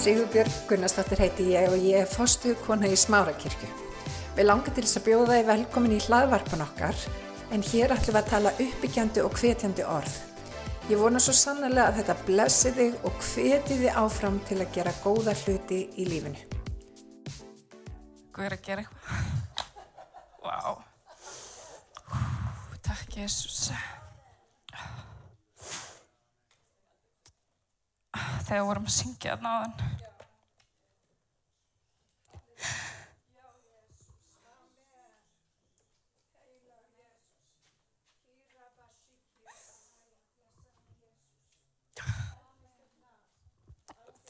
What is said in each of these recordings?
Sigurbjörg Gunnarsdóttir heiti ég og ég er fostu kona í Smárakirkju. Við langar til þess að bjóða þið velkomin í hlaðvarpan okkar en hér ætlum við að tala uppbyggjandi og hvetjandi orð. Ég vona svo sannlega að þetta blessi þig og hveti þið áfram til að gera góða hluti í lífinu. Guð er að gera eitthvað. Vá. Takk Jésús. Þegar vorum að syngja þarna á þann.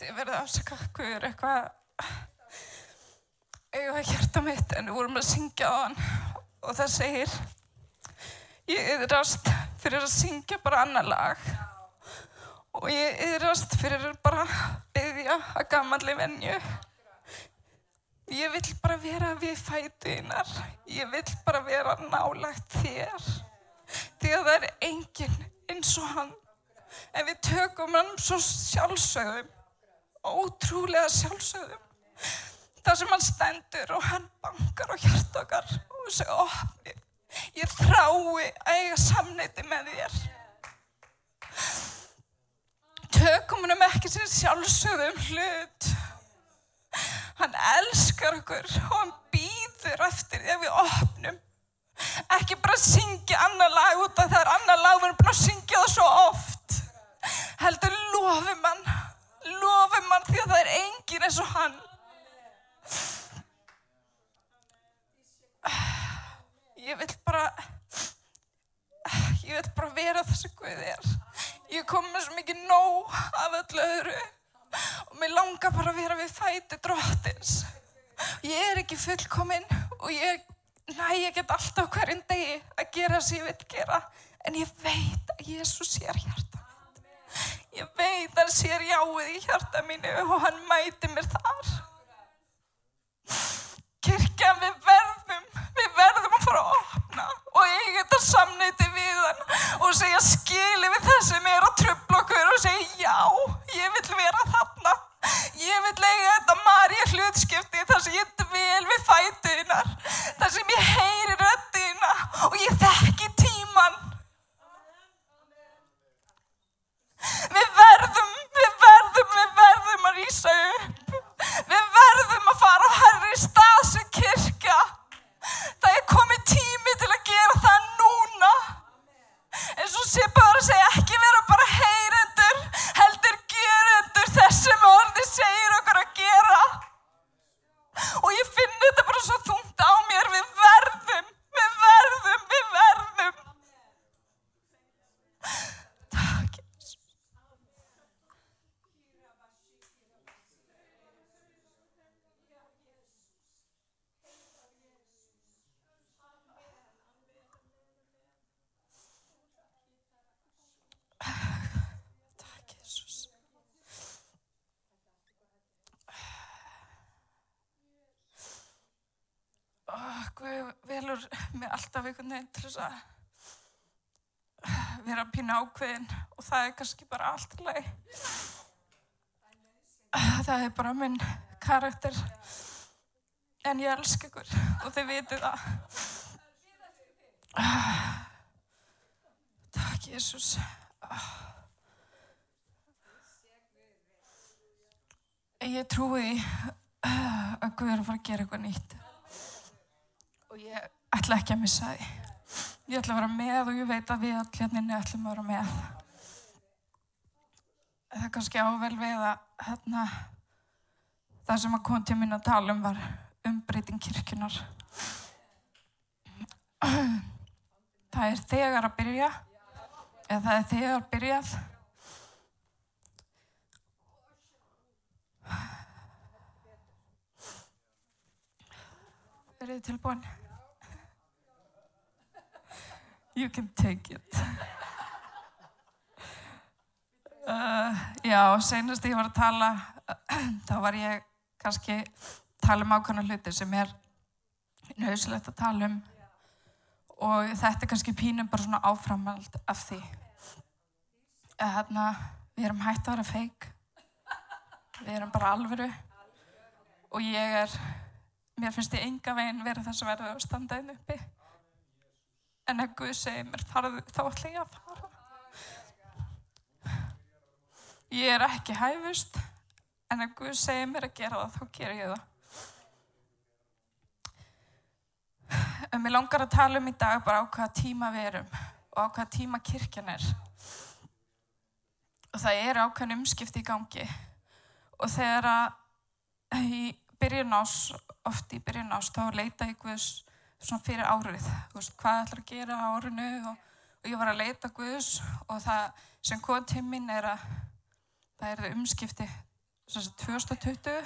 Þið verðið afsaka Guð er eitthvað eiga hjarta mitt en við vorum að syngja á hann og það segir ég yðrast fyrir að syngja bara annar lag og ég yðrast fyrir bara byggja að gammalli venju. Ég vill bara vera við fætuðinar ég vill bara vera nálagt þér. Því að það er enginn eins og hann. En við tökum hann svo sjálfsögðum ótrúlega sjálfsögðum. Þar sem hann stendur og hann bankar á hjart okkar og segja opni. Ég þrái að eiga samneiti með þér tökum hann um ekki sem sjálfsögðum hlut. Hann elskar okkur og hann býður eftir því að við opnum. Ekki bara syngja annar lag út af það er annar lag við erum búin að syngja það svo oft. Heldur lofum hann lofum hann því að það er engin eins og hann. Ég vil bara ég vil bara vera það sem Guð er ég kom með svo mikið nóg af öllu öðru. Og mér langar bara að vera við fæti drottins. Ég er ekki fullkominn og ég næ, ég get alltaf hverjum degi að gera sem ég vil gera. En ég veit að Jésús sér hjarta mitt. Ég veit að hann sér jáið í hjarta mínu og hann mæti mér þar. Kirkja við verðum við verðum að fara að opna og eiga þetta samneiti við hann og segja skili við það sem er að tröfla okkur? Og segja já, ég vil vera þarna. Ég vil eiga þetta marja hlutskipti þar sem ég dvel við fætuðinar þar sem ég heyri röddina og ég þekki tíman við verðum, við verðum, við verðum að rýsa upp. Við verðum að fara á herri stað sem kirkja það er komið tími til að gera það núna. Eins og sé bara að segja ekki vera bara heyrendur heldur gerendur þess sem orði segir okkur að gera. Og ég finn þetta bara svo þungt á mér við verðum, við verðum, við verðum takk Jesús Takk, Jésús. Ó, Velur mig alltaf einhvern veginn til þess að vera pínu ákveðin og það er kannski bara allt lagi. Það er bara minn karakter. En ég elska ykkur og þið vitið það. Takk, Jésús. Ég trúi að Guð að fara að gera eitthvað nýtt. Og ég ætla ekki að missa því. Ég ætla að vera með og ég veit að við allir hérna ætlum að vera með. Það er kannski ável við að hérna, það sem að kom til mín að tala um var umbreyting kirkjunar. Það er þegar að byrja, eða það er þegar byrjað. Er þið tilbúin? You can take it. Uh, já, senast ég var að tala, þá var ég kannski tala um ákvæmna hluti sem er nöðsilegt að tala um og þetta er kannski pínum bara svona áframald af því. Hérna, við erum hægt að vera feik Við erum bara alvöru og ég er, mér finnst ég enga veginn verið þess að verða að standa einn uppi. En ef Guð segir mér farðu, þá ætla ég að fara. Ég er ekki hæfust, en ef Guð segir mér að gera það, þá ger ég það. En mér langar að tala um í dag bara á hvaða tíma við erum og á hvaða tíma kirkjan er. Og það er ákveðin umskipti í gangi. Og þegar að í byrjun ás, oft í byrjun ás, þá leita ég Guðs svona fyrir árið. Þú veist, hvað ætlar að gera á árinu og, og ég var að leita Guðs og það sem kom til minn er að það er umskipti sagt 2020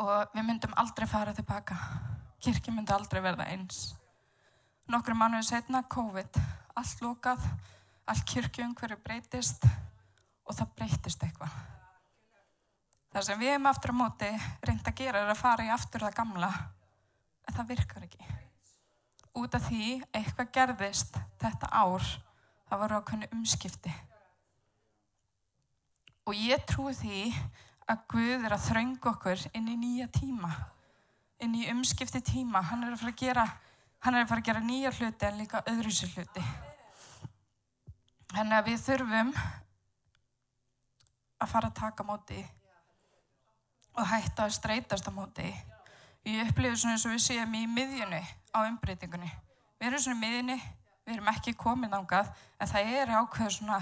og við myndum aldrei fara tilbaka. Kirkja myndi aldrei verða eins. Nokkru mánuði setna, COVID, allt lókað, allt kirkjum hverju breytist og það breytist eitthvað. Það sem við hefum aftur á móti reynd að gera er að fara í aftur það gamla, en það virkar ekki. Út af því eitthvað gerðist þetta ár, það voru ákveðinu umskipti. Og ég trúi því að Guð er að þröngu okkur inn í nýja tíma, inn í umskipti tíma. Hann er að fara að gera, er að fara að gera nýja hluti en líka öðru sér hluti. Þannig að við þurfum að fara að taka móti og hætta að streytast á móti. Ég upplifu svona eins og við séum í miðjunni á umbreytingunni. Við erum svona í miðjunni, við erum ekki komin ángað, en það er ákveður svona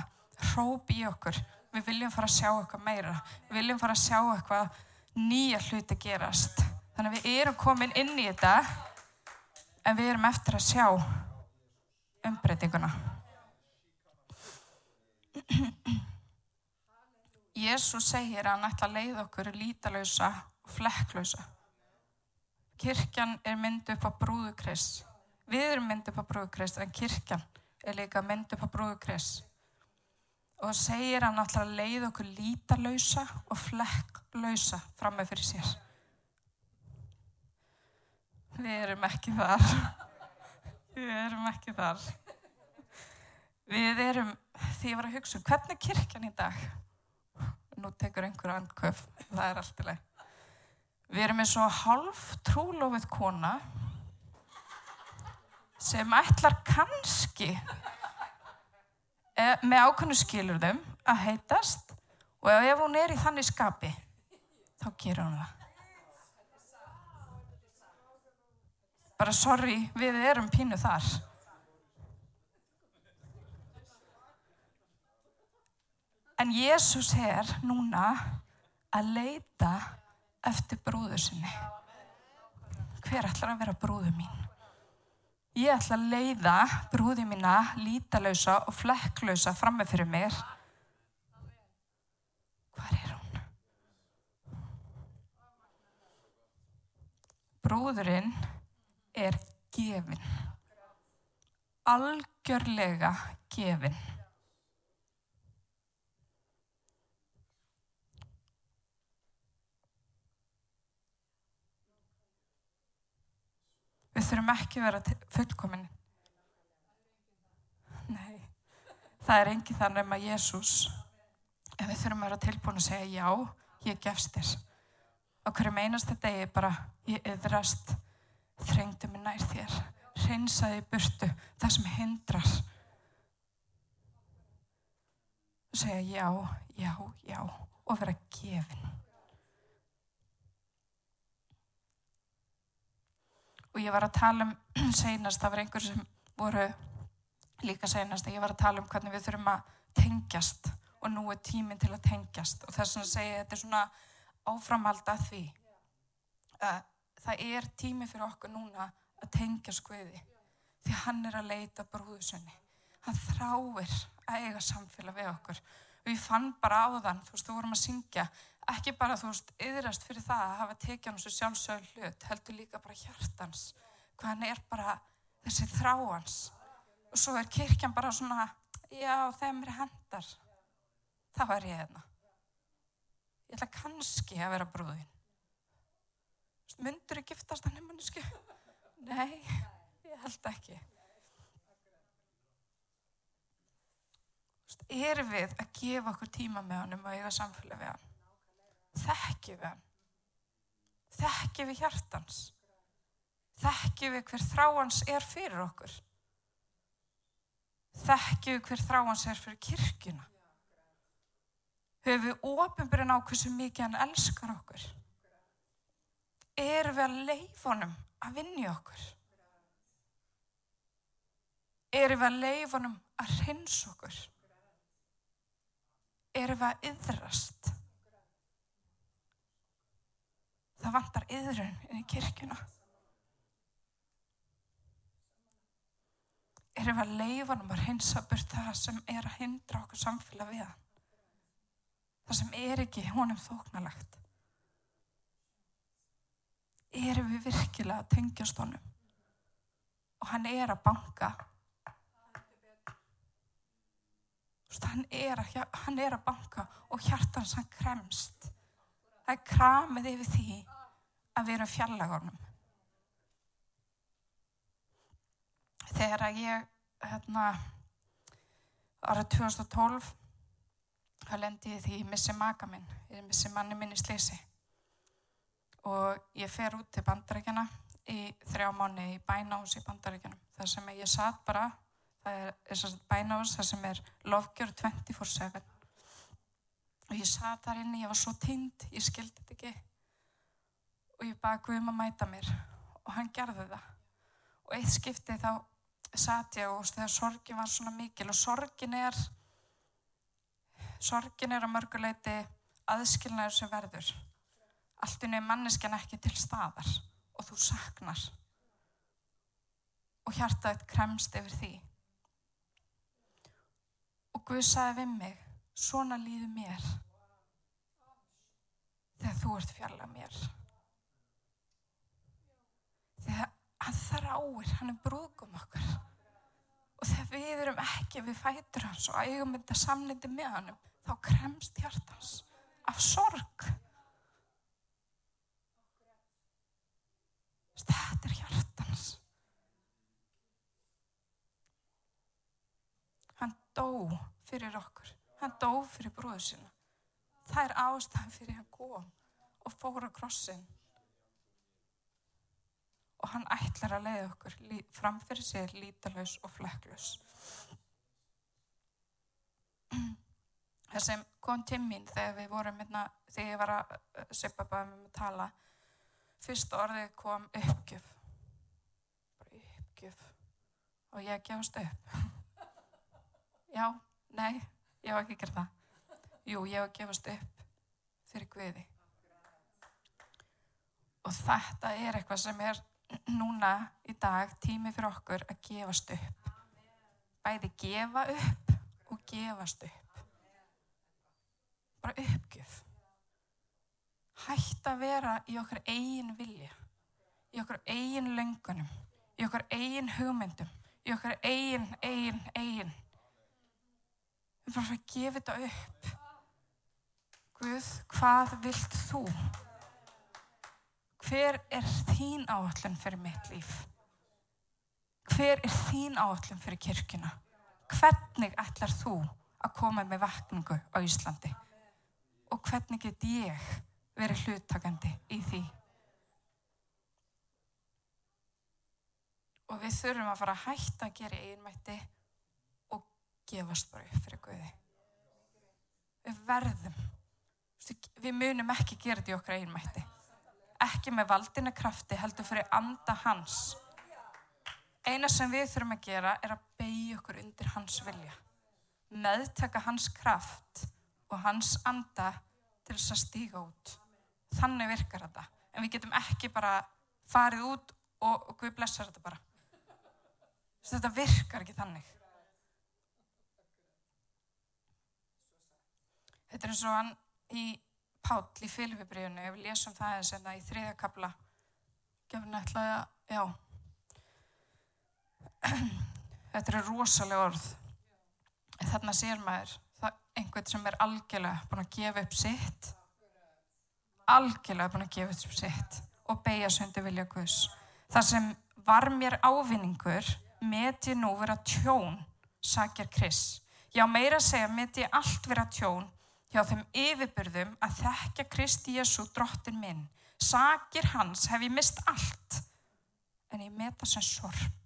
hróp í okkur. Við viljum fara að sjá eitthvað meira. Við viljum fara að sjá eitthvað nýja hluti gerast. Þannig að við erum komin inn í þetta, en við erum eftir að sjá umbreytinguna. Jésús segir að hann ætla að leiða okkur lítalausa og flekklausa. Kirkjan er mynd upp á brúðukrist. Við erum mynd upp á brúðukrist en kirkjan er líka mynd upp á brúðukrist. Og segir hann ætla að leiða okkur lítalausa og flekklausa fram með fyrir sér. Við erum ekki þar. Við erum ekki þar. Við erum, því ég var að hugsa, hvernig er kirkjan í dag? Nú tekur einhver andköf, það er allt í leið. Við erum eins og halv trúlofið kona sem ætlar kannski eh, með ákveðnu skilurðum að heitast og ef hún er í þannig skapi, þá gerur hún það. Bara sorry, við erum pínu þar. En Jésús er núna að leita eftir brúðu sinni. Hver ætlar að vera brúðu mín? Ég ætla að leiða brúði mína lítalausa og flekklausa fram með fyrir mér. Hvar er hún? Brúðurinn er gefin. Algjörlega gefin. Við þurfum ekki að vera fullkomin. Nei, það er engi þannig um að Jésús, en við þurfum að vera tilbúin að segja já, ég gefst þér. Á hverjum einasta degi bara, ég yðrast, þrengdu mig nær þér, hreinsaði burtu það sem hindrar. Og segja já, já, já og vera gefin. Og ég var að tala um seinast, það var einhver sem voru líka seinast, ég var að tala um hvernig við þurfum að tengjast og nú er tíminn til að tengjast. Og þess að segja þetta er svona áframhald að því að það er tími fyrir okkur núna að tengja skviði því hann er að leita brúðusunni hann þráir að eiga samfélag við okkur. Og ég fann bara á þann, þú veist, þú vorum að syngja ekki bara, þú veist, yðrast fyrir það að hafa tekið hann svo sjálfsögur hlut, heldur líka bara hjartans, hvað hann er bara þessi þráans. Og svo er kirkjan bara svona, já, þeim er hendar. Það var ég hérna. Ég ætla kannski að vera brúðin. Mundur þið giftast hann um mannsku? Nei, ég held ekki. Erum við að gefa okkur tíma með hann um að eiga samfélag við hann? Þekkjum við hann? Þekkjum við hjartans þekkjum við hver þráans er fyrir okkur? Þekkjum við hver þráans er fyrir kirkuna höfum við ofinbyrjun á hversu mikið hann elskar okkur? Erum við að leifonum að vinja okkur? Erum við að leifonum að hreins okkur? Erum við að yðrast það vantar yðrun í kirkuna erum við að leifonum að hreinsa burt það sem er að hindra okkur samfélag við hann? Það sem er ekki honum þóknalagt erum við virkilega að tengjast honum? Og hann er að banka. Hann er að, hann er að banka og hjartans hann kremst. Það er kramið yfir því að við erum fjallagonum þegar að ég hérna árið 2012 þá lendi ég því ég missi maka minn, ég missi manni minn í slísi og ég fer út til bandarækjana í þrjá mánu í bænahús í bandarækjanum þar sem ég satt bara það er, er bænahús þar sem er lofgjör 24-7 og ég satt þar inni, ég var svo tínd ég skildi þetta ekki og ég baði Guðum að mæta mér og hann gerði það og eitt skipti þá satt ég og þegar sorgin var svona mikil og sorgin er sorgin er á mörguleiti aðskilnaður sem verður. Allt inn er manneskjan ekki til staðar og þú saknar. Og hjartaðið kremst yfir því. Og Guð sagði við mig, svona líðu mér þegar þú ert fjalla mér. Þegar hann þráir, hann er brúðgum okkar. Og þegar við erum ekki við fætur hans og eigum þetta samlindi með hannum, þá kremst hjartans af sorg. Þetta er hjartans. Hann dó fyrir okkur. Hann dó fyrir bróðu sína. Það er ástæðan fyrir hann kom og fór á krossin. Og hann ætlar að leiða okkur framfyrir sér lítalauðs og flekklaus. Það sem kom til mín þegar við vorum hérna, þegar ég var að seipa bara um að tala fyrst orðið kom uppgjöf. Bara uppgjöf. Og ég gefast upp. Já, nei ég var ekki að gera það. Jú, ég að gefast upp fyrir Guði. Og þetta er eitthvað sem er núna í dag tími fyrir okkur að gefast upp bæði gefa upp og gefast upp bara uppgjöf. Hætt að vera í okkar eigin vilja, í okkar eigin löngunum, í okkar eigin hugmyndum, í okkar eigin, eigin, eigin. Við bara fyrir að gefa þetta upp. Guð, hvað vilt þú? Hver er þín áallun fyrir mitt líf? Hver er þín áallun fyrir kirkuna? Hvernig ætlar þú að koma með vakningu á Íslandi? og hvernig get ég verið hluttakandi í því. Og við þurfum að fara að hætta að gera einmætti og gefast bara upp fyrir Guði. Við verðum. Við munum ekki gera þetta í okkar einmætti. Ekki með valdina krafti heldur fyrir anda hans. Eina sem við þurfum að gera er að beigja okkur undir hans vilja. Meðtaka hans kraft og hans anda til þess að stíga út. Þannig virkar þetta. En við getum ekki bara farið út og, og Guð blessar þetta bara. Þetta virkar ekki þannig. Þetta er eins og hann í Páll í fylgvibriðinu, ef við lesum það eins en það í þriðja kabla. Gefur nættilega, já. Þetta er rosalega orð. Þarna sér maður einhvern sem er algjörlega búin að gefa upp sitt algjörlega búin að gefa upp sitt og beigja söndi vilja Guðs það sem var mér ávinningur met ég nú vera tjón sakjar Kris já meira að segja met ég allt vera tjón hjá þeim yfirbyrðum að þekka Kristi Jésu drottin minn. Sakir hans hef ég mist allt, en ég meta sem sorp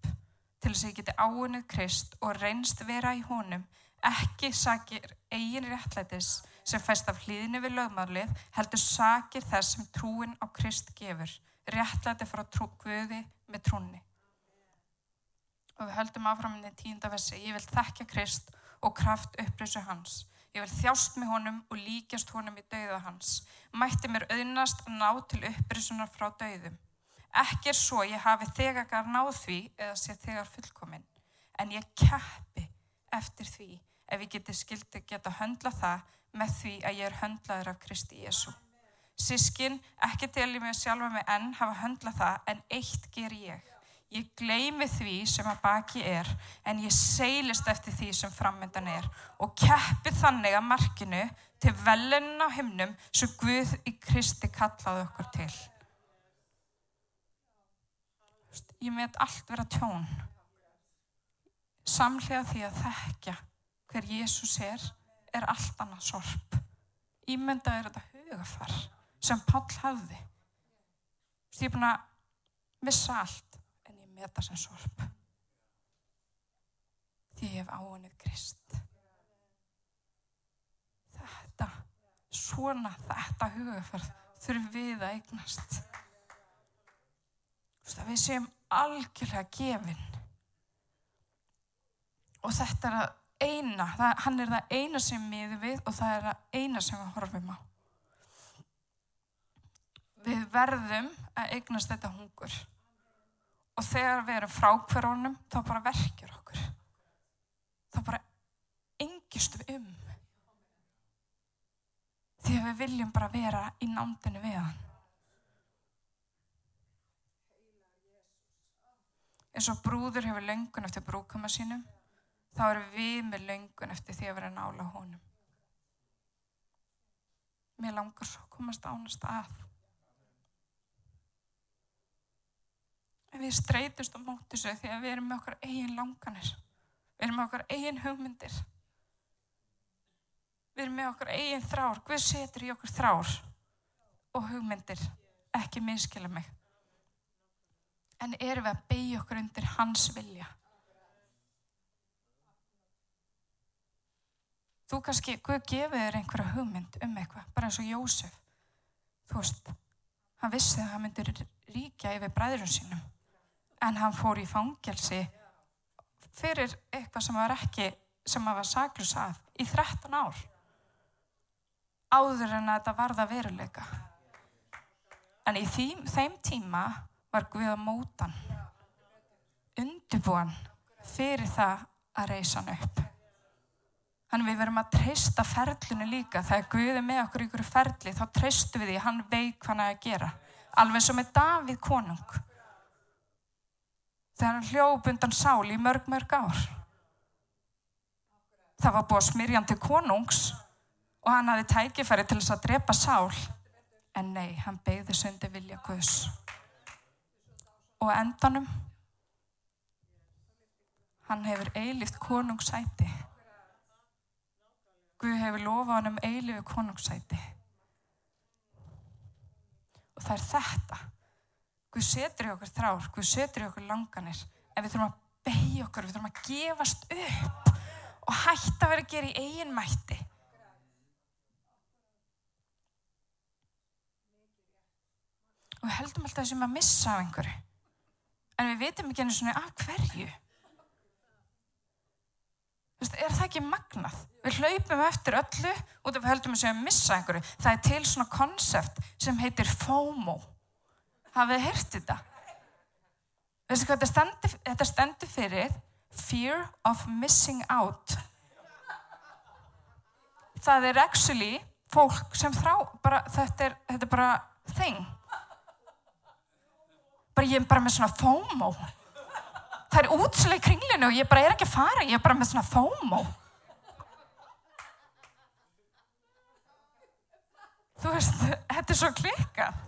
til þess að ég geti áunnið Krist og reynst vera í honum, ekki sakir eigin réttlætis sem fæst af hlýðinu við lögmálið, heldur sakir þess sem trúin á Krist gefur, réttlæti frá trú, Guði með trúni. Og við höldum áframinni tíunda vessi, ég vil þekka Krist og kraft upprösu hans. Ég vil þjást með honum og líkjast honum í dauða hans. Mætti mér auðnast að ná til upprösunar frá dauðum. Ekki er svo ég hafi þegar náð því eða sé þegar fullkominn. En ég keppi eftir því ef ég geti skildi geta höndla það með því að ég er höndlaður af Kristi Jésu. Sískin, ekki ég mig sjálfa mig enn hafa höndla það en eitt ger ég. Ég gleymi því sem að baki er en ég seilist eftir því sem framöndan er og keppi þannig að markinu til velunna himnum sem Guð í Kristi kallaði okkur til. Ég met allt vera tjón. Samlega því að þekkja hver Jésús er, er allt annað sorp. Ímynda er þetta hugafar sem Pál hafði. Ég er búin að vissa allt meta sem sorp. Því ég hef áunnið Krist. Þetta svona þetta hugafærð þurfum við að eignast. Við séum algjörlega gefin. Og þetta er að eina það, hann er það eina sem miður við og það er það eina sem við horfum á. Við verðum að eignast þetta hungur og þegar við erum frákverðunum þá bara verkjur okkur. Þá bara engistum um. Því að við viljum bara vera í nándinu við hann. Eins og brúður hefur löngun eftir brúkama sínum þá erum við með löngun eftir því að vera nála honum. Mér langar svo að komast ánast að við streytust á móti þessu því að við erum með okkar eigin langanir við erum með okkar eigin hugmyndir við erum með okkar eigin þrár. Guð setur í okkur þrár og hugmyndir ekki minnskila mig. En erum við að beigja okkur undir hans vilja? Þú kannski Guð gefið þér einhverja hugmynd um eitthvað bara eins og Jósef. Þú veist, hann vissi að hann myndir ríkja yfir bræðurum sínum en hann fór í fangelsi fyrir eitthvað sem var ekki sem hann var saklus af í 13 ár áður en að þetta varða veruleika en í því, þeim tíma var Guð að mótan undirbúan fyrir það að reysa hann upp Þannig við verum að treysta ferlinu líka. Þegar Guð er með okkur ykkur ferli, þá treystu við því að hann veit hvað hann er að gera. Alveg sem með Davíð konung þegar hann hljóp undan sál í mörg, mörg ár. Það var búið smyrjandi konungs og hann hafi tækifæri til þess að drepa sál. En nei, hann beigði sundi vilja Guðs. Og endanum, hann hefur eilift konungsæti. Guð hefur lofað hann um eilifu konungsæti. Og það er þetta Guð setur í okkur þrár, Guð setur í okkur langanir en við þurfum að beigja okkur, við þurfum að gefast upp og hætta að vera að gera í eigin mætti. Og við heldum alltaf þessum að missa af einhverju en við veitum ekki einu svona af hverju. Er það ekki magnað? Við hlaupum eftir öllu út af að heldum þessum að missa einhverju. Það er til svona konsept sem heitir FOMO hafið heyrt þetta? Veistu hvað þetta stendur, þetta stendur fyrir? Fear of missing out. Það er actually fólk sem þrá, bara, þetta, er, þetta er bara thing. Bara ég er bara með svona FOMO. Það er útslega í kringlinu og ég bara er ekki að fara, ég er bara með svona FOMO. Þú veist, þetta er svo klikkað.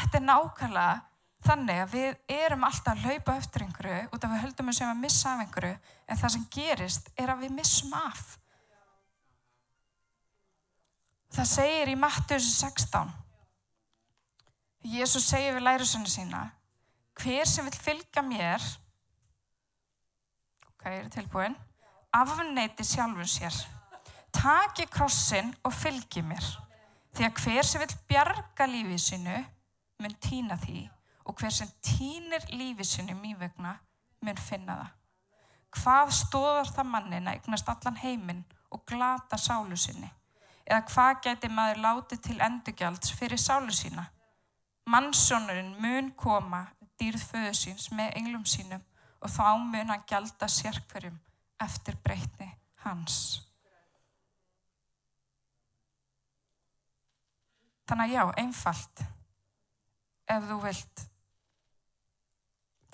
Þetta er nákvæmlega þannig að við erum alltaf að laupa eftir einhverju út af við höldum að sem að missa af einhverju en það sem gerist er að við missum af. Það segir í Mattius 16. Jésús segir við lærusunni sína hver sem vil fylga mér ok, ég er tilbúin afneiti sjálfun sér taki krossin og fylgi mér því að hver sem vil bjarga lífið sinu mun týna því og hver sem týnir lífið sinu mjög vegna mun finna það. Hvað stóðar það mannin að eignast allan heiminn og glata sálu sinni? Eða hvað geti maður látið til endugjalds fyrir sálu sína? Mannsónurinn mun koma dýrð föðu síns með englum sínum og þá mun hann gjalda sérkverjum eftir breytni hans. Þannig að já, einfalt, ef þú vilt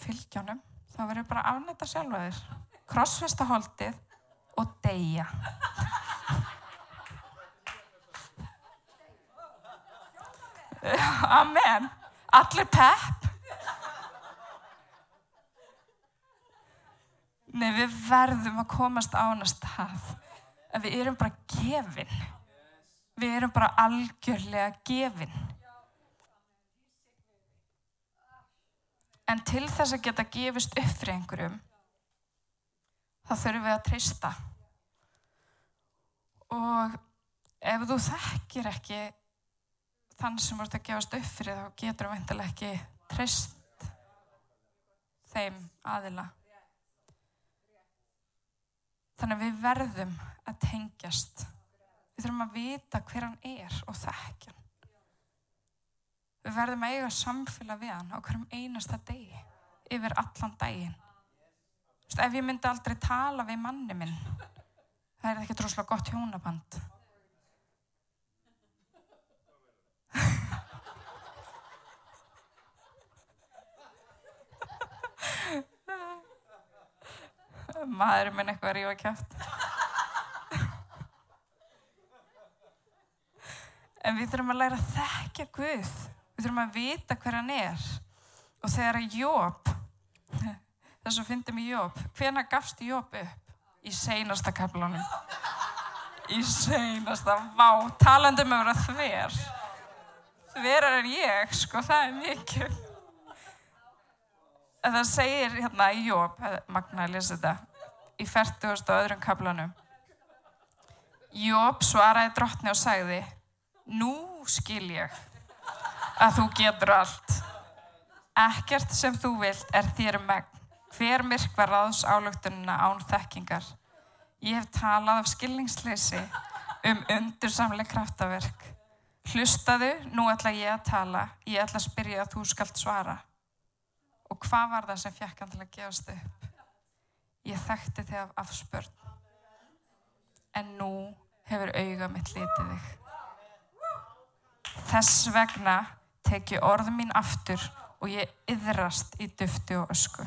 fylgjónum, þá verður bara afnæta sjálfa þér, krossfesta holdið og deyja. Amen. Allir pepp. Nei, við verðum að komast á hana stað. En við erum bara gefin. Við erum bara algjörlega gefin. En til þess að geta gefist upp fyrir einhverjum, þá þurfum við að treysta. Og ef þú þekkir ekki þann sem voruð að gefast upp fyrir þá getur við vantilega ekki treyst þeim aðila. Þannig að við verðum að tengjast. Við þurfum að vita hver hann er og þekkja hann. Við verðum að eiga samfélag við hann á hverjum einasta degi, yfir allan daginn. Vist, ef ég myndi aldrei tala við manni minn, það er ekki droslega gott hjónaband. Maðurinn minn eitthvað að rífa kæft. En við þurfum að læra að þekkja Guð. Við þurfum að vita hver hann er. Og þegar Jóp, þess að fyndum í Jóp, hvena gafst Jóp upp? Í seinasta kaplanum. Í seinasta, vá, talandum um að vera þver. Þverar en ég, sko, það er mikil. En það segir hérna í Jóp, Magna að lesa þetta, í 40. og öðrum kaplanum. Jóp svaraði drottni og sagði, nú skil ég að þú getur allt. Ekkert sem þú vilt er þér megn. Hver myrk var ráðs álöktununa án þekkingar. Ég hef talað af skilningsleysi um undursamlega kraftaverk. Hlustaðu, nú ætla ég að tala, ég ætla að spyrja að þú skalt svara. Og hvað var það sem fjekk hann til að gefast upp? Ég þekkti þig af afspörn, en nú hefur auga mitt litið þig. Þess vegna tek ég orð mín aftur og ég yðrast í dufti og ösku.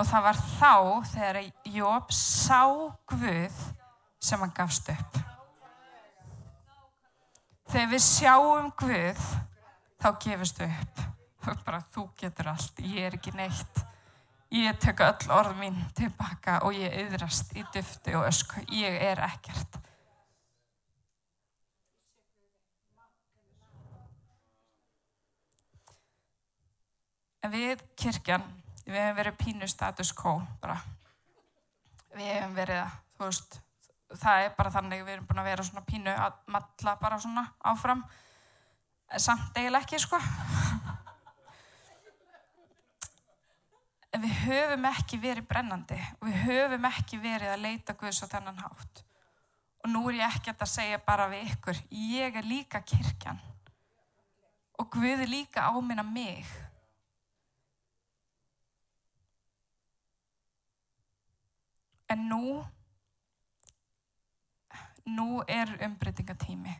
Og það var þá þegar Jóp sá Guð sem hann gafst upp. Þegar við sjáum Guð, þá gefist við upp. Bara þú getur allt, ég er ekki neitt. Ég tek öll orð mín tilbaka og ég yðrast í dufti og ösku. Ég er ekkert. En við kirkjan, við hefum verið pínu status quo bara. Við hefum verið að, þú veist, það er bara þannig við erum búin að vera svona pínu að matla bara svona áfram. Samt eiginlega ekki, sko. En við höfum ekki verið brennandi og við höfum ekki verið að leita Guðs á þennan hátt. Og nú er ég ekkert að segja bara við ykkur, ég er líka kirkjan og Guð er líka áminna mig. En nú, nú er umbreytingatími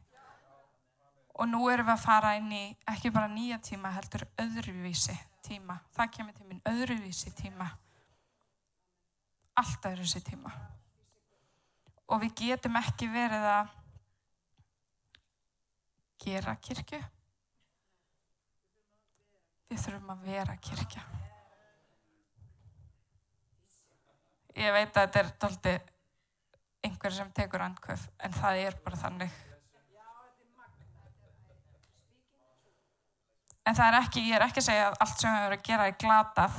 og nú erum við að fara inn í ekki bara nýja tíma heldur öðruvísi tíma. Það kemur til minn öðruvísi tíma. Allt öðruvísi tíma. Og við getum ekki verið að gera kirkju. við þurfum að vera kirkja. Ég veit að þetta er doldi einhver sem tekur andkvöf, en það er bara þannig. En það er ekki, ég er ekki að segja að allt sem við verðum að gera er glatað,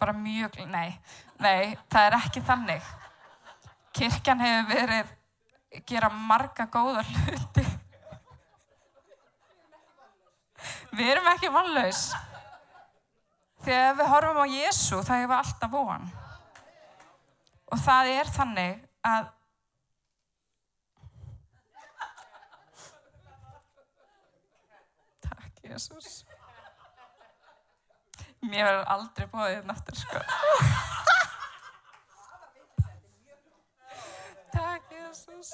bara mjög, nei, nei, það er ekki þannig. Kirkjan hefur verið gera marga góða hluti. Við erum ekki vannlaus. Þegar við horfum á Jésu, það hefur alltaf von. Og það er þannig að Takk, Jésús. Mér verður aldrei bóðið hérna aftur, sko. Takk, Jésús.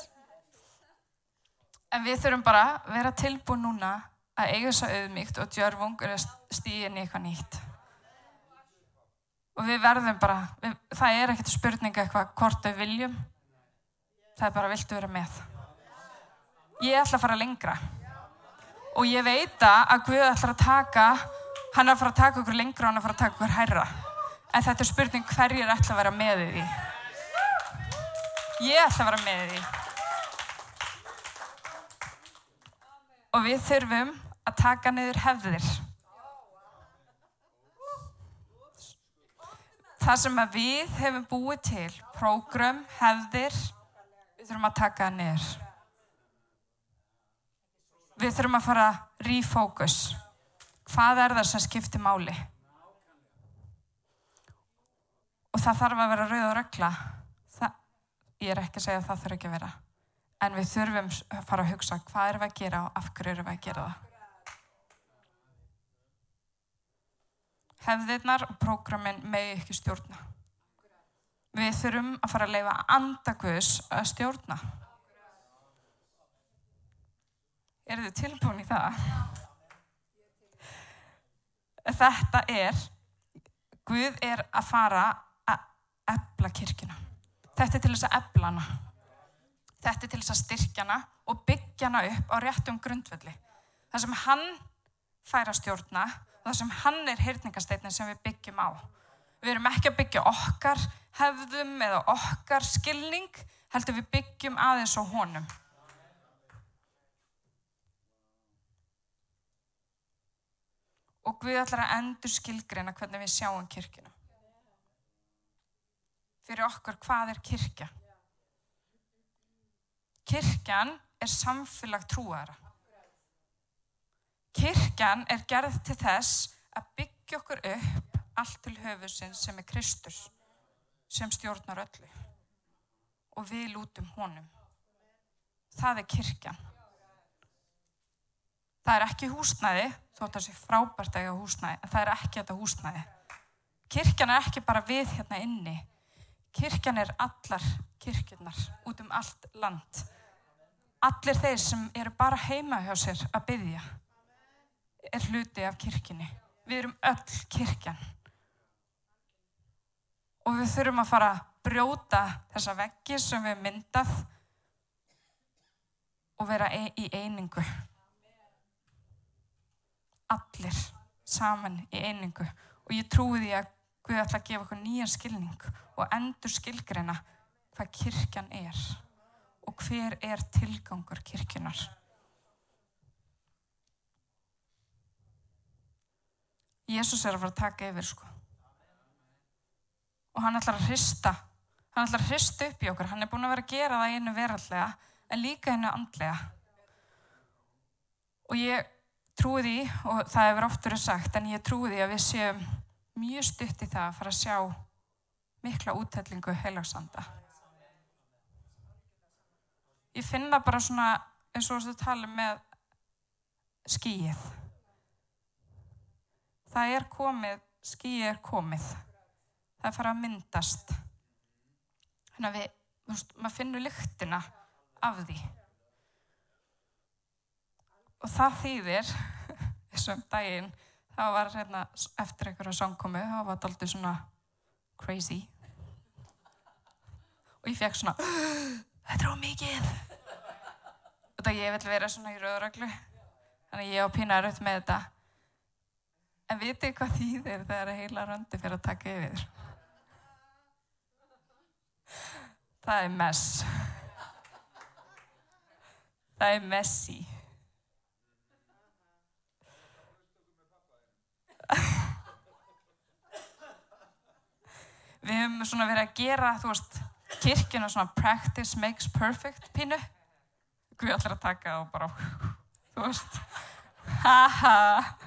En við þurfum bara að vera tilbúin núna að eiga þess að auðmíkt og djörfungur að stíða inn í eitthvað nýtt. Og við verðum bara, við, það er ekkert spurninga eitthvað hvort við viljum. Það er bara, viltu vera með? Ég ætla að fara lengra. Og ég veit að Guð ætlar að taka, hann að fara að taka okkur lengra og hann að fara að taka okkur hærra. En þetta er spurning hverjir ætla að vera með í því. Ég ætla að vera með því. Og við þurfum að taka niður hefðir. Það sem við hefum búið til, prógram, hefðir, við þurfum að taka það niður. Við þurfum að fara að refocus. Hvað er það sem skiptir máli? Og það þarf að vera rauð og. Það, ég er ekki að segja að það þurf ekki að vera. En við þurfum að fara að hugsa hvað erum við að gera og af hverju erum við að gera það. Hefðirnar og prógramin megi ekki stjórna. Við þurfum að fara að leifa andagus að stjórna. Er þið tilbúin í það? Þetta er, Guð er að fara að ebla kirkina. Þetta er til þess að ebla hana. Þetta er til þess að styrkja hana og byggja hana upp á réttum grundvelli. Það sem hann fær að stjórna og það sem hann er hyrningasteitnin sem við byggjum á. Við erum ekki að byggja okkar hefðum eða okkar skilning, heldur við byggjum aðeins á honum. Og Guð ætlar að endur skilgreina hvernig við sjáum kirkina. Fyrir okkur, hvað er kirkja? Kirkjan er samfélag trúara. Kirkjan er gerð til þess að byggja okkur upp allt til höfusins sem er Kristus, sem stjórnar öllu. Og við lútum honum. Það er kirkjan. Það er ekki húsnæði, þótt að það sé frábært að húsnæði, en það er ekki þetta húsnæði. Kirkjan er ekki bara við hérna inni. Kirkjan er allar kirkjurnar út um allt land. Allir þeir sem eru bara heima hjá sér að byggja er hluti af kirkjunni. Við erum öll kirkjan. Og við þurfum að fara að brjóta þessa veggi sem við myndað og vera í einingu. Allir saman í einingu. Og ég trúi því að Guð ætla að gefa okkur nýjan skilning og endur skilgreina hvað kirkjan er og hver er tilgangur kirkjunar. Jésús er að fara að taka yfir sko. Og hann ætlar að hrista, hann ætlar að hrista upp í okkur. Hann er búin að vera að gera það einu verallega en líka einu andlega. Og ég trúi því, og það hefur oft verið sagt, en ég trúi því að við séum mjög stutt í það að fara að sjá mikla útællingu heilagsanda. Ég finna bara svona, eins og þú tala með skýið. Það er komið, skýið er komið. Það er farið að myndast. Þannig að við, maður finnur lyktina af því. Og það þýðir, þessum daginn, það var hérna eftir einhverja sangkomu, það var alltaf svona crazy. Og ég fekk svona, þetta er ómikið. Þetta ég vil vera svona í rauðröglu. Þannig ég á pínaður upp með þetta. En vitið hvað þýðir þegar heila röndi fyrir að taka yfir? Það er mess. Það er messi. Við höfum svona verið að gera, þú veist, kirkjuna svona practice makes perfect pínu. Guð allir að taka og bara, þú veist, haha.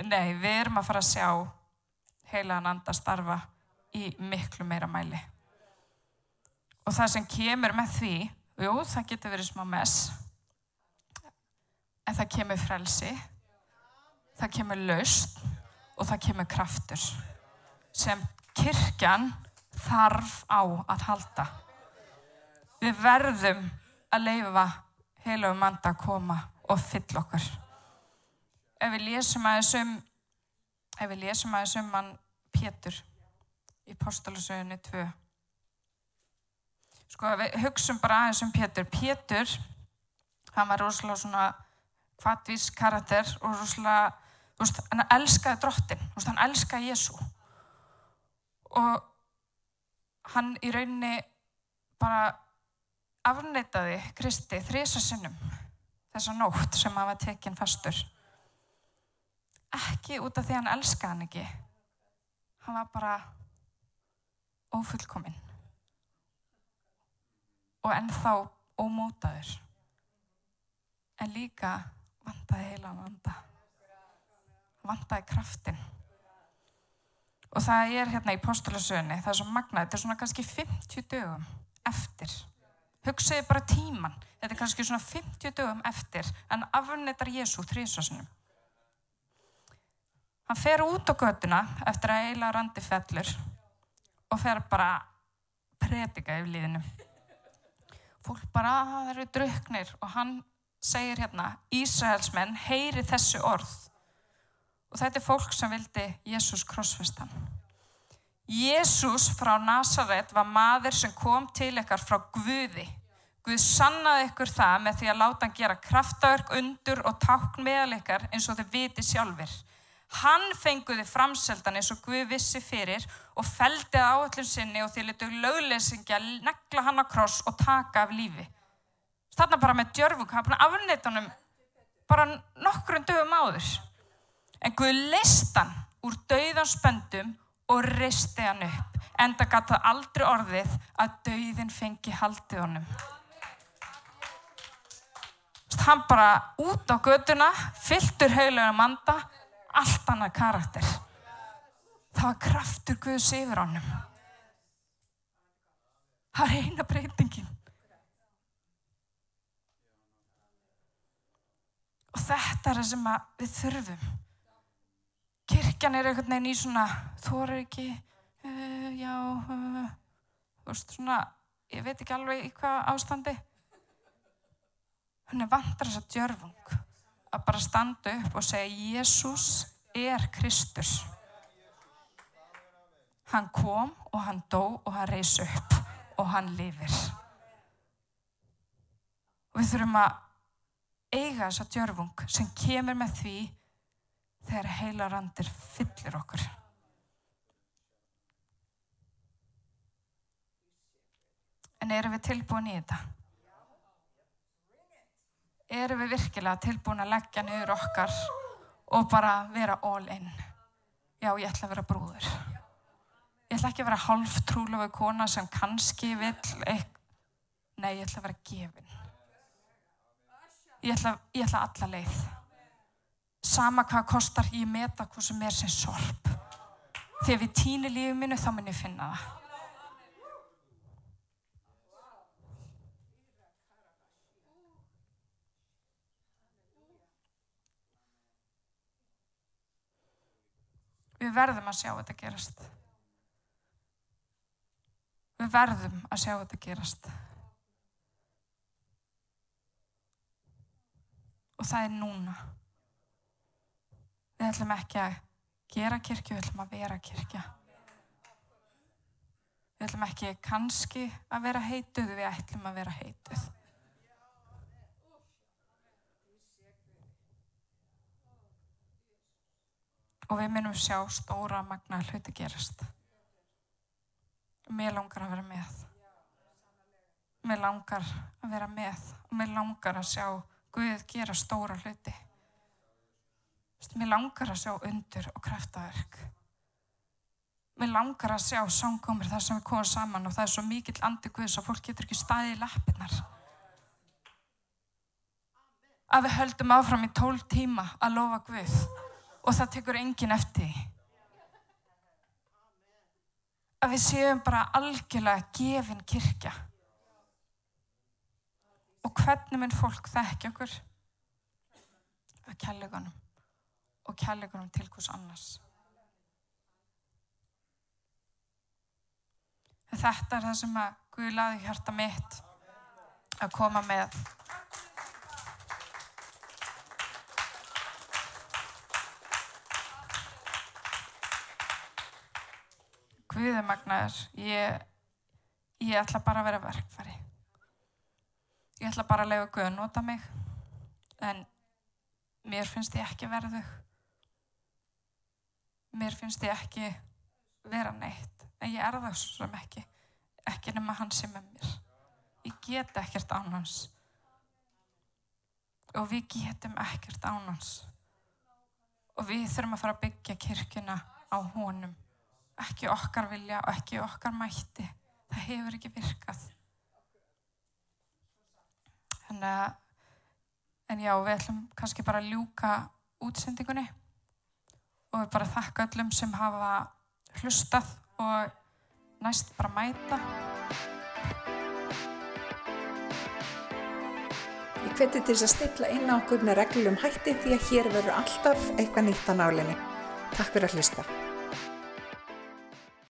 Nei, við erum að fara að sjá heilaðan anda starfa í miklu meira mæli. Og það sem kemur með því, jú, það getur verið smá mess, en það kemur frelsi, það kemur laust og það kemur kraftur sem kirkjan þarf á að halda. Við verðum að leifa heilagum anda að koma og fylla okkur. Ef við lésum aðeins um, ef við lésum aðeins um mann Pétur í postalusögunni 2. Sko, við hugsun bara aðeins um Pétur. Pétur, hann var rosalega svona hvatvís karakter og rosalega, veist, hann elskaði drottin, veist, hann elskaði Jésu. Og hann í rauninni bara afneitaði Kristi þrisa sinnum þessa nótt sem hann var tekinn fastur. Ekki út af því hann elskaði hann ekki. Hann var bara ófullkominn og ennþá ómótaður. En líka vantaði heila vanda. Vantaði kraftin. Og það er hérna í postulasögunni, það er svo magnað, þetta er svona kannski 50 dögum eftir. Hugsaði bara tíman, þetta er kannski svona 50 dögum eftir, en afnettar Jésu þrísasunum. Hann fer út á göduna eftir að eila randi fellur og fer bara predika yfir líðinu. Fólk bara, að það eru druknir og hann segir hérna, Ísraelsmenn heyri þessu orð og þetta er fólk sem vildi Jésús krossfestan. Jésús frá Nazaret var maður sem kom til ykkar frá Guði. Guð sannaði ykkur það með því að láta hann gera kraftaverk, undur og tákn meðal ykkar eins og þau viti sjálfur. Hann fenguði framseldan eins og Guð vissi fyrir og feldi að áallum sinni og því letu lögleysingja negla hann á kross og taka af lífi. Þarna bara með djörfung, hann að afnita honum bara nokkrum dögum áður. En Guð leist hann úr dauðanspöndum og risti hann upp. Enda það aldrei orðið að dauðin fengi haldið honum. Hann bara út á göduna, fylltur hauglega manda, allt annað karakter. Það var kraftur Guðs yfir honum. Það var eina breytingin. Og þetta er það sem við þurfum. Kirkjan er einhvern veginn í svona, er ekki, uh, já, uh, veist svona, ég veit ekki alveg í hvað ástandi. Henni vantar þess að djörfung að bara standa upp og segja Jésús er Kristus. Hann kom og hann dó og hann reys upp og hann lifir. Og við þurfum að eiga þessa djörfung sem kemur með því þegar heila randir fyllir okkur. En erum við tilbúin í þetta? Erum við virkilega tilbúin að leggja niður okkar og bara vera all in? Já, ég ætla að vera brúður. Ég ætla ekki að vera halv trúlega kona sem kannski vil eitthvað. Nei, ég ætla að vera gefin. Ég ætla, ég ætla alla leið. Sama hvað kostar, ég meta hvað sem er sem sorp. Þegar við týnir lífið mínu, þá mun ég finna það. Við verðum að sjá þetta gerast. Við verðum að sjá þetta gerast. Og það er núna. Við ætlum ekki að gera kirkju, við ætlum að vera kirkja. Við ætlum ekki kannski að vera heituð, við ætlum að vera heituð. Og við minnum sjá stóra magna hluti gerast. Mér langar að vera með. Mér langar að vera með mér langar að sjá Guð gera stóra hluti. Mér langar að sjá undur og kraftaverk. Mér langar að sjá samkomur þar sem við komum saman og það er svo mikill andi Guðs að fólk getur ekki staðið í lappinnar. Að við höldum áfram í tól tíma að lofa Guð og það tekur engin eftir. Að við séum bara algjörlega gefin kirkja. Og hvernig minn fólk þekki okkur? Að kærleikunum og kærleikunum til hvers annars. Þetta er það sem að Guð laði hjarta mitt að koma með. Guðið magnaður, ég, ég ætla bara að vera verkfæri. Ég ætla bara að lega Guð að nota mig, en mér finnst ég ekki verðu. Mér finnst ég ekki vera neitt, en ég er það svo sem ekki. Ekki nema hann sem er mér. Ég get ekkert án hans. Og við getum ekkert án hans. Og við þurfum að fara að byggja kirkuna á honum ekki okkar vilja og ekki okkar mætti það hefur ekki virkað en, en já, við ætlum kannski bara að ljúka útsendingunni og við bara þakka öllum sem hafa hlustað og næst bara mæta Ég hveti til þess að stilla inn á okkur með reglum hætti því að hér verður alltaf eitthvað nýtt á nálinni. Takk fyrir að hlusta.